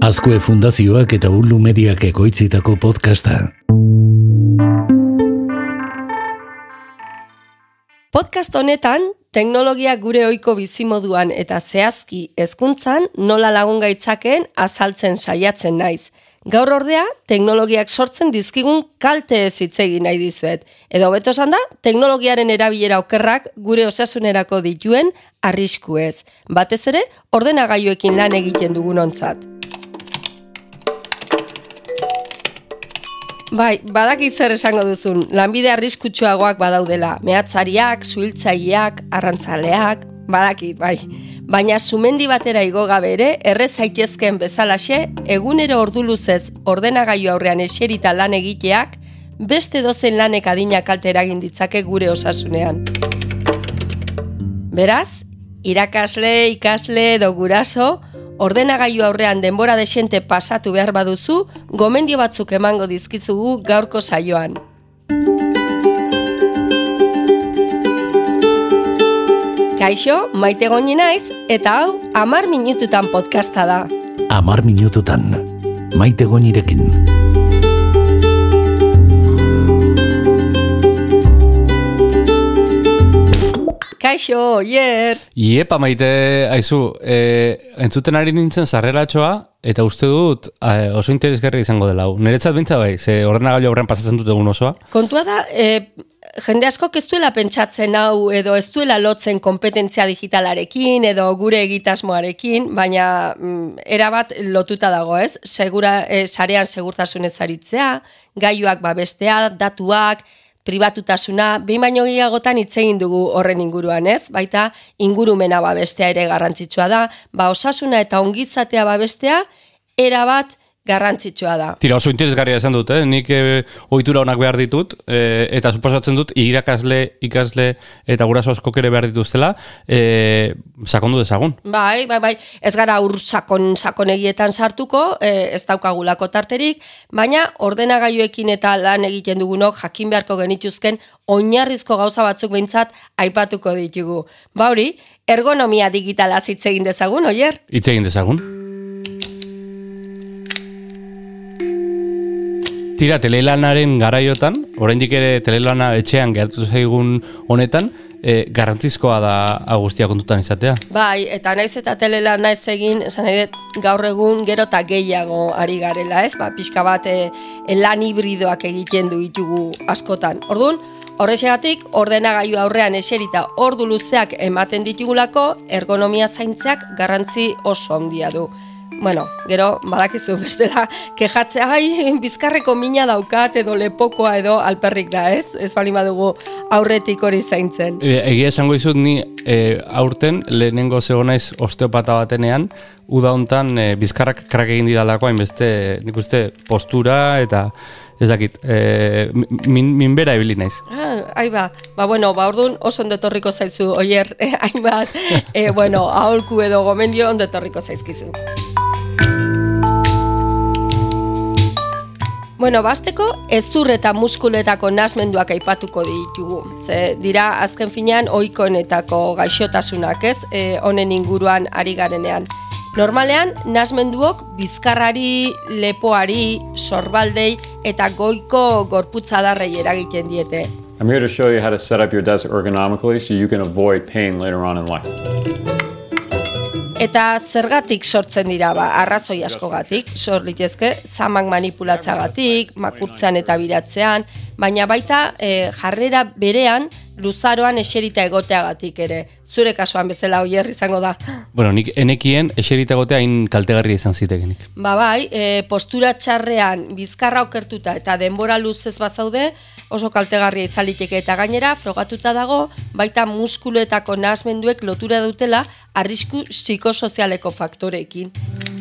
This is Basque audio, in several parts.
Azkue Fundazioak eta Ulu Mediak ekoitzitako podcasta. Podcast honetan, teknologia gure ohiko bizimoduan eta zehazki hezkuntzan nola lagun gaitzaken azaltzen saiatzen naiz. Gaur ordea, teknologiak sortzen dizkigun kalte ez hitzegi nahi dizuet. Edo beto da, teknologiaren erabilera okerrak gure osasunerako dituen arrisku ez. Batez ere, ordenagailuekin lan egiten dugun ontzat. Bai, badaki zer esango duzun, lanbide arriskutsuagoak badaudela, mehatzariak, suhiltzaileak, arrantzaleak, badakit, bai. Baina sumendi batera igo gabe ere, errez zaitezkeen bezalaxe, egunero ordu luzez ordenagailu aurrean eserita lan egiteak, beste dozen lanek adina kalte eragin ditzake gure osasunean. Beraz, irakasle, ikasle edo guraso, ordenagailu aurrean denbora desente pasatu behar baduzu, gomendio batzuk emango dizkizugu gaurko saioan. Kaixo, maite goni naiz, eta hau, amar minututan podcasta da. Amar minututan, maite gonirekin. Kaixo, oier! Iepa maite, aizu, e, entzuten ari nintzen zarrelatxoa, eta uste dut e, oso interesgarri izango dela. Neretzat bintza bai, ze ordenagailu aurrean pasatzen dut egun osoa. Kontua da, e, jende asko ez duela pentsatzen hau, edo ez duela lotzen kompetentzia digitalarekin, edo gure egitasmoarekin, baina mm, erabat lotuta dago ez, Segura, e, sarean segurtasunez aritzea, gaiuak babestea, datuak, pribatutasuna, behin baino gehiagotan hitz egin dugu horren inguruan, ez? Baita ingurumena babestea ere garrantzitsua da, ba osasuna eta ongizatea babestea erabat garrantzitsua da. Tira oso interesgarria esan dut, eh? nik e, ohitura onak behar ditut, e, eta suposatzen dut, irakasle, ikasle, eta guraso askok ere behar dituztela, e, sakondu dezagun. Bai, bai, bai, ez gara ur sakon, sakonegietan sartuko, e, ez daukagulako tarterik, baina ordenagailuekin eta lan egiten dugunok jakin beharko genituzken oinarrizko gauza batzuk behintzat aipatuko ditugu. Ba hori, ergonomia digitala hitz egin dezagun, oier? Hitz egin dezagun. Tira, telelanaren garaiotan, oraindik ere telelana etxean gertu zaigun honetan, e, garrantzizkoa da agustia kontutan izatea. Bai, eta naiz eta telelana ez egin, esan nahi gaur egun gero eta gehiago ari garela, ez? Ba, pixka bat e, lan hibridoak egiten du ditugu askotan. Orduan, horrexegatik ordenagailu aurrean eserita ordu luzeak ematen ditugulako ergonomia zaintzeak garrantzi oso handia du bueno, gero, badakizu bestela, kejatzea, ai, bizkarreko mina daukat edo lepokoa edo alperrik da, ez? Ez bali badugu aurretik hori zaintzen. E, egia esango izut ni e, aurten lehenengo zegonaiz osteopata batenean, uda hontan e, bizkarrak krak egin didalako, hainbeste, nik uste, postura eta ez dakit, e, min, min bera ibili naiz. Ah, ai ba, ba bueno, ba orduan oso ondo etorriko zaizu, oier, eh, hainbat, eh, bueno, aholku edo gomendio ondo etorriko zaizkizu. Bueno, basteko ezur eta muskuletako nasmenduak aipatuko ditugu. Ze dira azken finean ohikoenetako gaixotasunak, ez? E, honen inguruan ari garenean. Normalean nasmenduok bizkarrari, lepoari, sorbaldei eta goiko gorputzadarrei eragiten diete. I'm here to show you how to set up your desk ergonomically so you can avoid pain later on in life. Eta zergatik sortzen dira ba, arrazoi askogatik, sor litezke, zamak manipulatzagatik, makurtzean eta biratzean, baina baita e, jarrera berean luzaroan eserita egoteagatik ere. Zure kasuan bezala oier izango da. Bueno, nik enekien eserita egotea hain kaltegarria izan zitekenik. Ba bai, e, postura txarrean bizkarra okertuta eta denbora luzez bazaude, oso kaltegarria izaliteke eta gainera frogatuta dago, baita muskuloetako nahazmenduek lotura dutela arrisku psikosozialeko faktoreekin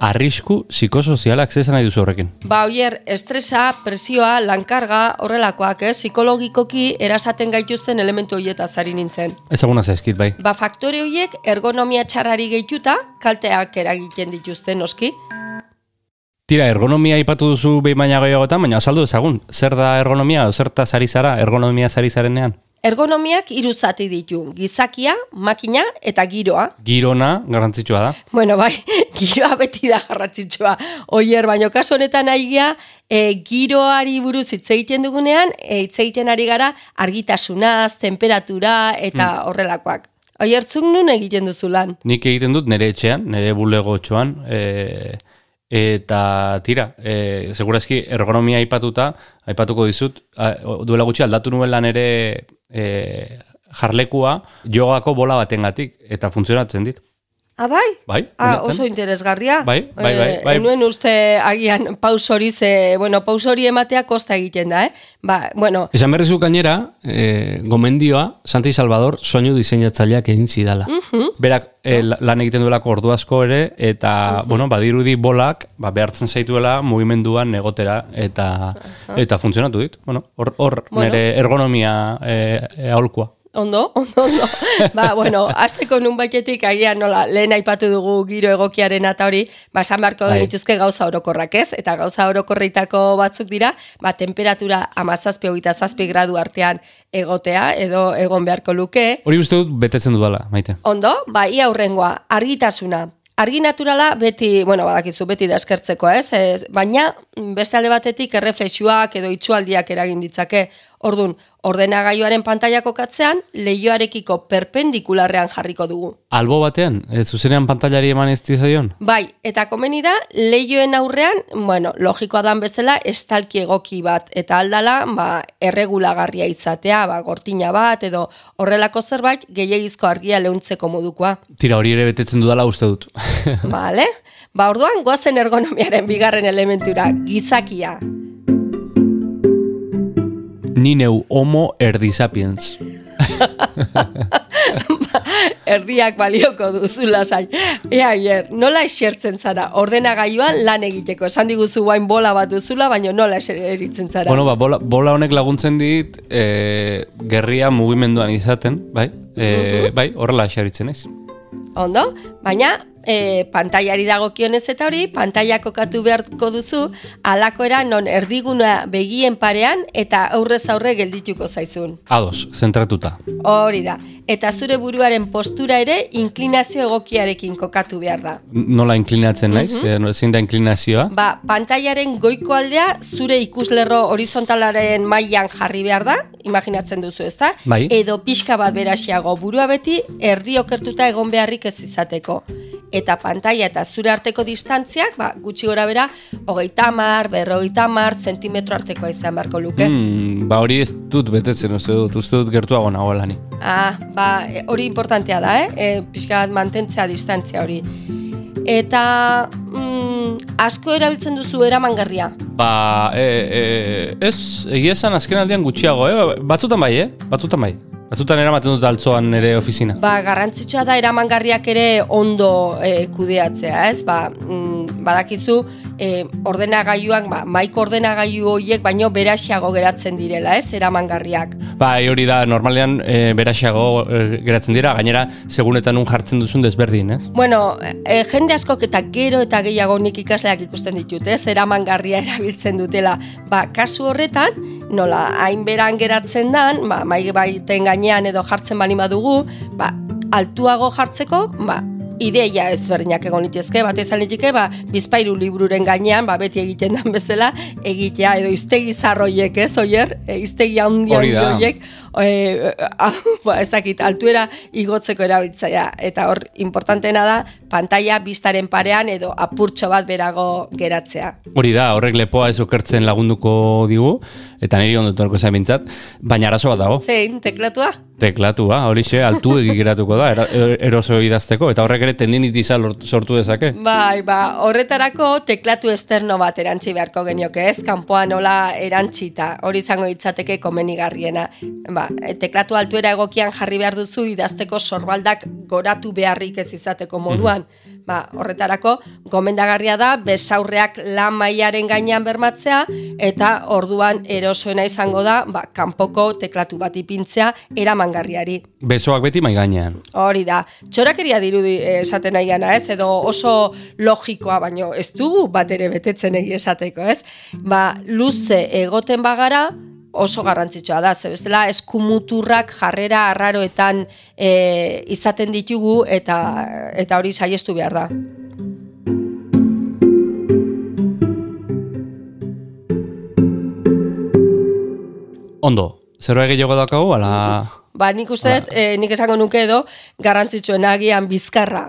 arrisku psikosozialak zesan nahi duzu horrekin? Ba, oier, estresa, presioa, lankarga, horrelakoak, eh? psikologikoki erasaten gaituzten elementu horieta zari nintzen. Ezaguna zaizkit, bai. Ba, faktore horiek ergonomia txarrari gehituta, kalteak eragiten dituzten, oski. Tira, ergonomia ipatu duzu behin baina gehiagotan, baina azaldu ezagun. Zer da ergonomia, o zerta zari zara, ergonomia zari zarenean? Ergonomiak hiru zati ditu, gizakia, makina eta giroa. Girona garrantzitsua da. Bueno, bai, giroa beti da garrantzitsua. Oier, baino kasu honetan aigia, e, giroari buruz hitz egiten dugunean, e, hitz egiten ari gara argitasunaz, temperatura eta horrelakoak. Oier, zuk nun egiten duzu lan? Nik egiten dut nire etxean, nire bulegotxoan, e, eta tira, e, segurazki ergonomia aipatuta, aipatuko dizut, a, duela gutxi aldatu nuen lan ere e, jarlekua jogako bola batengatik eta funtzionatzen dit. Ah, bai? Ah, oso interesgarria. Bai, bai, bai, Eh, bai. enuen uste agian paus hori ze, bueno, paus hori ematea kosta egiten da, eh? Ba, bueno, Esan berrizu gainera, eh, gomendioa, Santi Salvador, soinu diseinatzaileak egin zidala. Berak e, la- lan egiten duelako ordu asko ere, eta, bueno, badirudi bolak, ba, behartzen zaituela mugimenduan egotera, eta, eta funtzionatu dit. Bueno, hor, hor Bueno. nire ergonomia e, e, aholkua. Ondo, ondo, ondo. ba, bueno, azteko nun baitetik agian nola, lehen aipatu dugu giro egokiaren eta hori, ba, esan beharko Bai. genituzke gauza orokorrak ez, eta gauza orokorreitako batzuk dira, ba, temperatura amazazpi hogeita zazpi gradu artean egotea, edo egon beharko luke. Hori uste dut betetzen dudala, maite. Ondo, ba, ia aurrengoa, argitasuna. Argi naturala beti, bueno, badakizu, beti da eskertzeko, ez? ez baina, beste alde batetik erreflexuak edo itxualdiak eragin ditzake. Ordun, ordenagailuaren pantaila kokatzean, leioarekiko perpendikularrean jarriko dugu. Albo batean, e, zuzenean pantailari eman ez dizaion? Bai, eta komeni da, leioen aurrean, bueno, logikoa dan bezala, estalki egoki bat, eta aldala, ba, erregulagarria izatea, ba, gortina bat, edo horrelako zerbait, gehiagizko argia leuntzeko modukoa. Tira hori ere betetzen dudala uste dut. Vale? Ba, orduan, goazen ergonomiaren bigarren elementura, gizakia. Ni neu homo erdisapiens. Erdiak balioko duzu lasai. Ea, hier, nola esertzen zara, ordenagailuan lan egiteko. Esan diguzu guain bola bat duzula, baina nola eseritzen zara. Bueno, ba, bola, bola honek laguntzen dit e, gerria mugimenduan izaten, bai? E, bai, horrela xaritzen ez. Ondo? Baina, e, pantailari dagokionez eta hori, pantaila kokatu beharko duzu, alakoera non erdiguna begien parean eta aurrez aurre geldituko zaizun. Ados, zentratuta. Hori da. Eta zure buruaren postura ere inklinazio egokiarekin kokatu behar da. Nola inklinatzen naiz? Mm -hmm. Zein da inklinazioa? Ba, pantailaren goiko aldea zure ikuslerro horizontalaren mailan jarri behar da, imaginatzen duzu ez da? Bai. Edo pixka bat berasiago burua beti erdi okertuta egon beharrik ez izateko. Eta pantaila eta zure arteko distantziak, ba, gutxi gora bera, hogeita mar, berrogeita mar, zentimetro artekoa izan beharko luke. Hmm, ba hori ez dut betetzen uste dut, uste dut gertuago nagoela ni. Ah, ba, e, hori importantea da, eh? E, pixka mantentzea distantzia hori. Eta mm, asko erabiltzen duzu eramangarria. Ba, e, e, ez, egia esan azken aldean gutxiago, eh? Batzutan bai, eh? Batzutan bai. Batzutan eramaten dut altzoan nire ofizina. Ba, garrantzitsua da eramangarriak ere ondo e, kudeatzea, ez? Ba, mm, badakizu, e, ordenagailuak, ba, maiko ordenagailu horiek baino berasiago geratzen direla, ez? Eramangarriak. Ba, hori da, normalean e, beraxago e, geratzen dira, gainera, segunetan un jartzen duzun desberdin, ez? Bueno, e, jende askok eta gero eta gehiago nik ikasleak ikusten ditut, ez? Eramangarria erabiltzen dutela. Ba, kasu horretan, nola, hainberan geratzen dan, ba, mai baiten gainean edo jartzen bali badugu, ba, altuago jartzeko, ba, ideia ezberdinak egon litezke, bat izan liteke, ba, bizpairu libruren gainean, ba, beti egiten den bezala, egitea, edo iztegi zarroiek, ez, oier? E, iztegi handi horiek, e, ba, ez dakit, altuera igotzeko erabiltzaia. Eta hor, importanteena da, pantalla bistaren parean edo apurtxo bat berago geratzea. Hori da, horrek lepoa ez okertzen lagunduko digu, eta niri ondo etorko zain bintzat, baina arazo bat dago. Zein, teklatua? Teklatua, hori xe, altu geratuko da, er- eroso idazteko, eta horrek ere tendinitiza sortu dezake. Bai, ba, horretarako teklatu esterno bat erantzi beharko genioke ez, kanpoan nola erantzita, hori izango ditzateke komenigarriena. Ba, teklatu altuera egokian jarri behar duzu idazteko sorbaldak goratu beharrik ez izateko moduan. Ba, horretarako gomendagarria da besaurreak lan mailaren gainean bermatzea eta orduan erosoena izango da ba, kanpoko teklatu bat ipintzea eramangarriari. Besoak beti mai gainean. Hori da, txorakeria dirudi eh, esaten nahi gana, ez? Edo oso logikoa, baino ez dugu bat ere betetzen egi esateko, ez? Ba, luze egoten bagara, oso garrantzitsua da, ze bestela eskumuturrak jarrera arraroetan e, izaten ditugu eta eta hori saiestu behar da. Ondo, zerbait gehiago daukagu, ala... Ba, nik uste, dut, eh, nik esango nuke edo, garrantzitsuena agian bizkarra.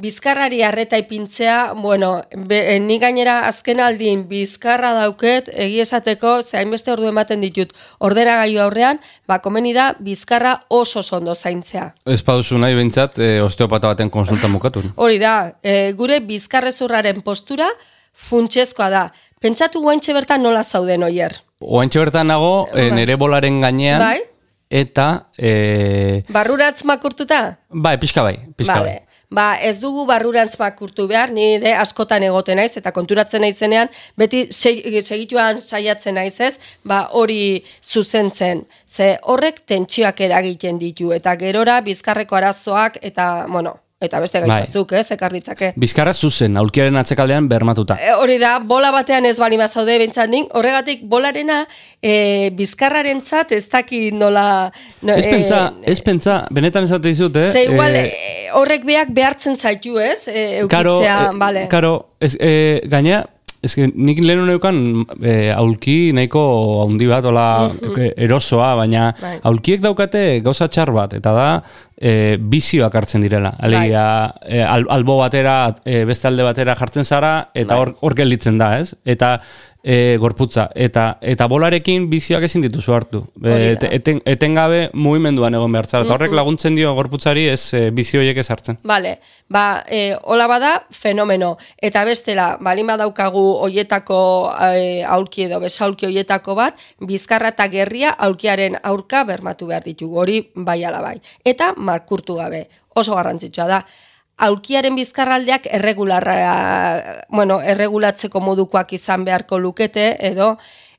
Bizkarrari arreta ipintzea, bueno, be, eh, ni gainera azken aldin bizkarra dauket, egi esateko, hainbeste ordu ematen ditut, ordera gaiu aurrean, ba, komeni da, bizkarra oso ondo zaintzea. Ez paduzu nahi behintzat, e, osteopata baten konsulta mukatu. Hori da, e, gure bizkarrezurraren postura funtsezkoa da. Pentsatu guaintxe bertan nola zauden oier. Oantxe bertan nago, e, Bai. nere bolaren gainean, Bai? eta... E, Barruratz makurtuta? bai, pixka bai, pixka bai. Ba, ez dugu barrurantz makurtu behar, nire askotan egoten naiz, eta konturatzen naizenean, beti se- segituan saiatzen naiz ez, ba, hori zuzentzen. Ze horrek tentsioak eragiten ditu, eta gerora bizkarreko arazoak, eta, bueno, eta beste Bai. gaitzak, ez, ekar ditzake. Bizkarra zuzen, aulkiaren atzekaldean bermatuta. E, hori da, bola batean ez bali mazaude bentsat nik, horregatik bolarena e, bizkarrarentzat ez dakit nola... No, Ez pentsa, ez pentsa, benetan esate dizut, eh? Ze igual, Eh, e, horrek beak behartzen zaitu, ez? E, eukitzea, eh, bale. karo, ez, eh, gaina, ez que nik lehen neukan eh, aulki nahiko handi bat, ola eh, erosoa, baina Bai. aulkiek daukate gauza txar bat, eta da eh, bizioak hartzen direla. Alegia, eh, al, albo batera, eh, beste alde batera jartzen zara, eta hor, hor gelditzen da, ez? Eta eh, gorputza, eta eta bolarekin bizioak ezin dituzu hartu. Da. eten, etengabe mugimenduan egon behar zara, eta horrek laguntzen dio gorputzari ez eh, bizio horiek ez hartzen. Bale, ba, e, hola bada, fenomeno. Eta bestela, balin badaukagu hoietako e, aulki edo besaulki hoietako bat, bizkarra eta gerria aulkiaren aurka bermatu behar ditugu, hori bai ala bai. Eta markurtu gabe, oso garrantzitsua da. Aulkiaren bizkarraldeak erregularra, bueno, erregulatzeko modukoak izan beharko lukete, edo,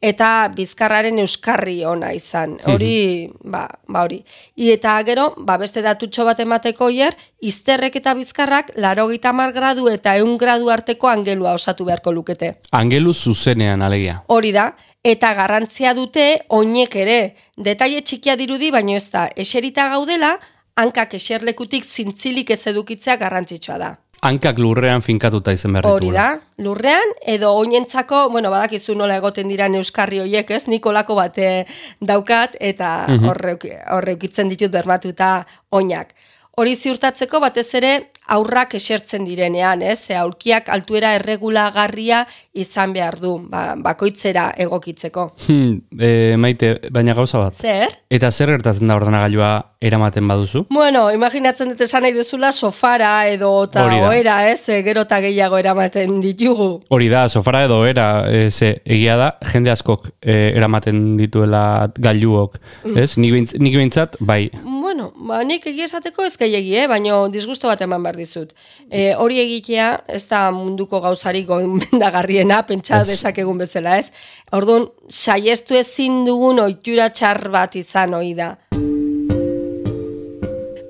eta bizkarraren euskarri ona izan. Hori, ba, ba hori. I, eta gero, ba, beste datutxo bat emateko hier, izterrek eta bizkarrak laro mar gradu eta eun gradu arteko angelua osatu beharko lukete. Angelu zuzenean alegia. Hori da, eta garrantzia dute oinek ere. Detaile txikia dirudi, baino ez da, eserita gaudela, hankak eserlekutik zintzilik ez edukitzea garrantzitsua da. Hankak lurrean finkatuta izen behar Hori da, lurrean, edo oinentzako, bueno, badakizu nola egoten dira euskarri hoiek, ez? Nik olako bate daukat, eta horre, horre ukitzen ditut bermatuta oinak. Hori ziurtatzeko batez ere aurrak esertzen direnean, ez? Ze aulkiak altuera erregulagarria izan behar du, ba, bakoitzera egokitzeko. Hmm, e, maite, baina gauza bat. Zer? Eta zer gertatzen da ordenagailua eramaten baduzu? Bueno, imaginatzen dut esan nahi duzula sofara edo eta oera, ez? Gero eta gehiago eramaten ditugu. Hori da, sofara edo era, e, ze, egia da, jende askok e, eramaten dituela gailuok, ez? Nik, beintz, nik behintzat, bai, Bueno, ba, nik egia esateko ez gehiagi, eh? baina disgusto bat eman behar dizut. E, hori egitea ez da munduko gauzarik gomendagarriena, pentsa dezakegun bezala, ez? Orduan, saiestu ezin dugun ohitura txar bat izan ohi da.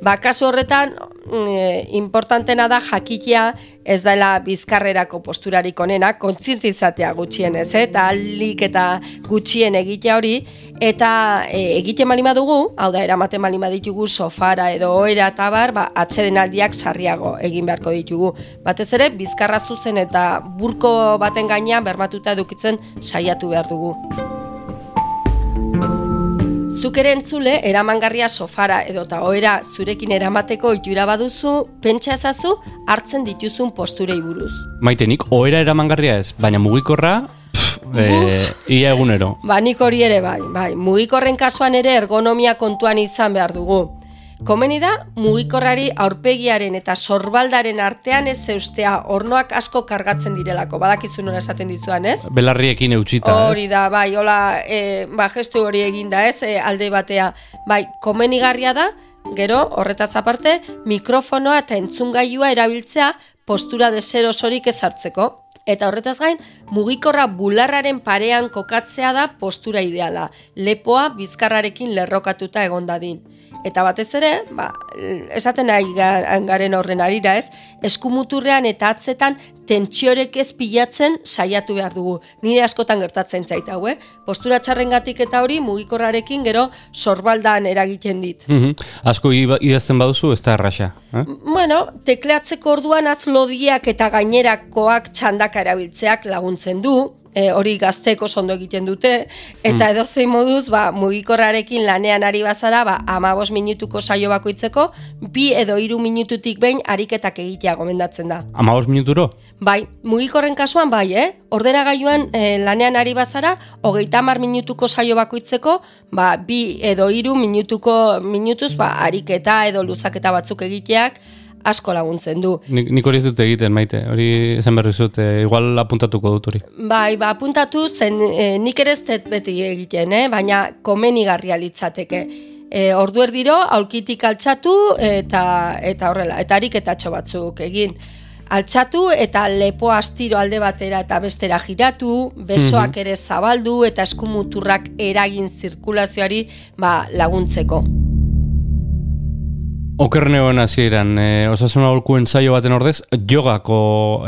Ba, kasu horretan, mm, e, importantena da jakitea ez dela bizkarrerako posturarik onena, kontzientizatea gutxienez, eh? eta alik eta gutxien egitea hori, eta e, egiten malima dugu, hau da, eramaten malima ditugu sofara edo oera eta bar, ba, atsedenaldiak sarriago egin beharko ditugu. Batez ere, bizkarra zuzen eta burko baten gainean bermatuta edukitzen saiatu behar dugu. Zuk ere entzule, eramangarria sofara edo eta oera zurekin eramateko itura baduzu, pentsa ezazu hartzen dituzun posturei buruz. maite nik, oera eramangarria ez, baina mugikorra, e, ia egunero. Ba, nik hori ere bai, bai, mugikorren kasuan ere ergonomia kontuan izan behar dugu. Komeni da, mugikorrari aurpegiaren eta sorbaldaren artean ez zeustea ornoak asko kargatzen direlako, badakizu nola esaten dizuan, ez? Belarriekin eutxita, Hori da, bai, hola, e, ba, gestu hori eginda, ez, e, alde batea. Bai, komenigarria da, gero, horretaz aparte, mikrofonoa eta entzungailua erabiltzea postura deserosorik ez hartzeko. Eta horretaz gain, mugikorra bularraren parean kokatzea da postura ideala, lepoa bizkarrarekin lerrokatuta egon dadin. Eta batez ere, ba, esaten ari garen horren arira ez, eskumuturrean eta atzetan tentziorek ez pilatzen saiatu behar dugu. Nire askotan gertatzen zaita, hau, eh? Postura txarrengatik eta hori mugikorrarekin gero sorbaldan eragiten dit. Mm -hmm. Asko idazten baduzu, ez da erraxa. Eh? Bueno, tekleatzeko orduan atzlodiak eta gainerakoak txandaka erabiltzeak laguntzen du, e, hori gazteko ondo egiten dute, eta mm. edo zein moduz, ba, mugikorrarekin lanean ari bazara, ba, amabos minutuko saio bakoitzeko, bi edo hiru minututik behin ariketak egitea gomendatzen da. Amabos minuturo? Bai, mugikorren kasuan bai, eh? Ordena gaiuan e, lanean ari bazara, hogeita mar minutuko saio bakoitzeko, ba, bi edo hiru minutuko minutuz, ba, ariketa edo luzaketa batzuk egiteak, asko laguntzen du. Nik, nik hori dut egiten, maite, hori esan berri zut, e, igual apuntatuko dut hori. Bai, ba, apuntatu zen e, nik ere ez beti egiten, eh? baina komenigarria litzateke. E, ordu erdiro, aulkitik altxatu eta eta horrela, eta ariketatxo batzuk egin. Altxatu eta lepo astiro alde batera eta bestera giratu, besoak mhm. ere zabaldu eta eskumuturrak eragin zirkulazioari ba, laguntzeko. Okerrene hoen hasieran, e, osasun aholkuen saio baten ordez, jogako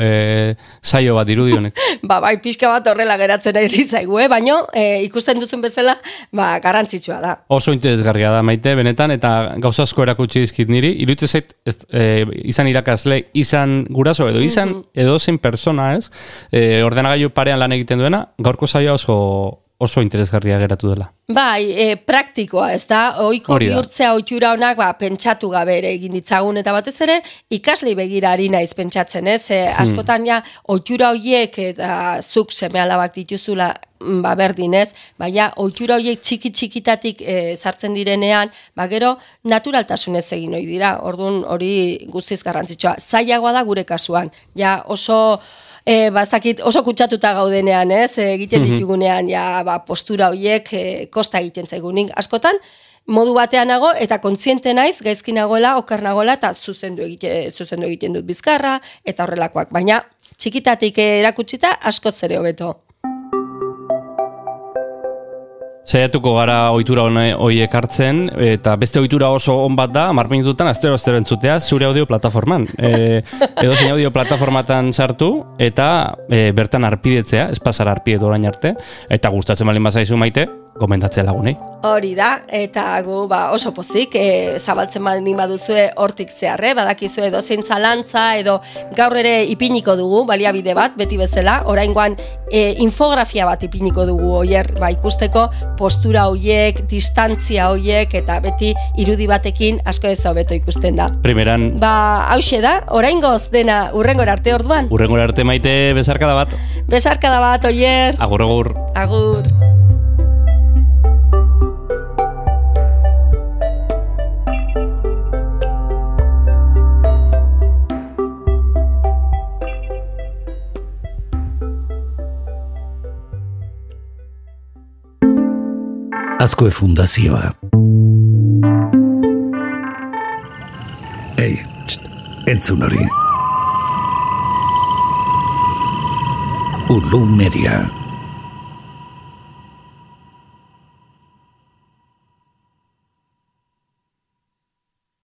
e, saio bat irudionek. ba, bai, pixka bat horrela geratzen ari zaigu, eh? baina e, ikusten duzun bezala, ba, garantzitsua da. Oso interesgarria da, maite, benetan, eta gauza asko erakutsi dizkit niri, iruditze zait, ez, e, izan irakasle, izan guraso edo, izan mm -hmm. edo zein persona, ez? E, ordenagailu parean lan egiten duena, gaurko saio oso oso interesgarria geratu dela. Bai, e, praktikoa, ez da, oiko bihurtzea oitura honak, ba, pentsatu gabe ere egin ditzagun, eta batez ere, ikaslei begira ari naiz pentsatzen, ez? E, askotan ja, oitura hoiek eta zuk seme alabak dituzula, mm, ba, berdin, ez? Baina, oitura hoiek txiki txikitatik e, sartzen direnean, ba, gero, naturaltasunez egin hori dira, orduan hori guztiz garrantzitsua. Zaiagoa da gure kasuan, ja, oso e, bazakit oso kutsatuta gaudenean, ez? E, egiten mhm. ditugunean ja ba, postura hoiek e, kosta egiten zaigunik askotan modu batean nago eta kontziente naiz gaizki nagoela, oker nagoela eta zuzendu egite, zuzendu egiten dut bizkarra eta horrelakoak, baina txikitatik erakutsita asko zere hobeto. Zaiatuko gara ohitura horiek hartzen, eta beste ohitura oso on bat da, amar minututan, aztero aztero entzutea, zure audio plataforman. E, edo zein audio plataformatan sartu, eta e, bertan arpidetzea, ez pasar arpidetu orain arte, eta gustatzen balin bazaizu maite, gomendatzea lagunei. Hori da, eta gu ba, oso pozik, e, zabaltzen baldin baduzue hortik zeharre, badakizue dozein zalantza edo gaur ere ipiniko dugu, baliabide bat, beti bezala, orain e, infografia bat ipiniko dugu oier, ba, ikusteko postura hoiek, distantzia hoiek, eta beti irudi batekin asko ez hobeto ikusten da. Primeran. Ba, hause da, orain goz dena urrengor arte orduan. Urrengor arte maite bezarkada bat. Bezarkada bat, oier. Agur, agur. Agur. Vasco de Fundasiva. Ei, entzun hori. Ulu Media.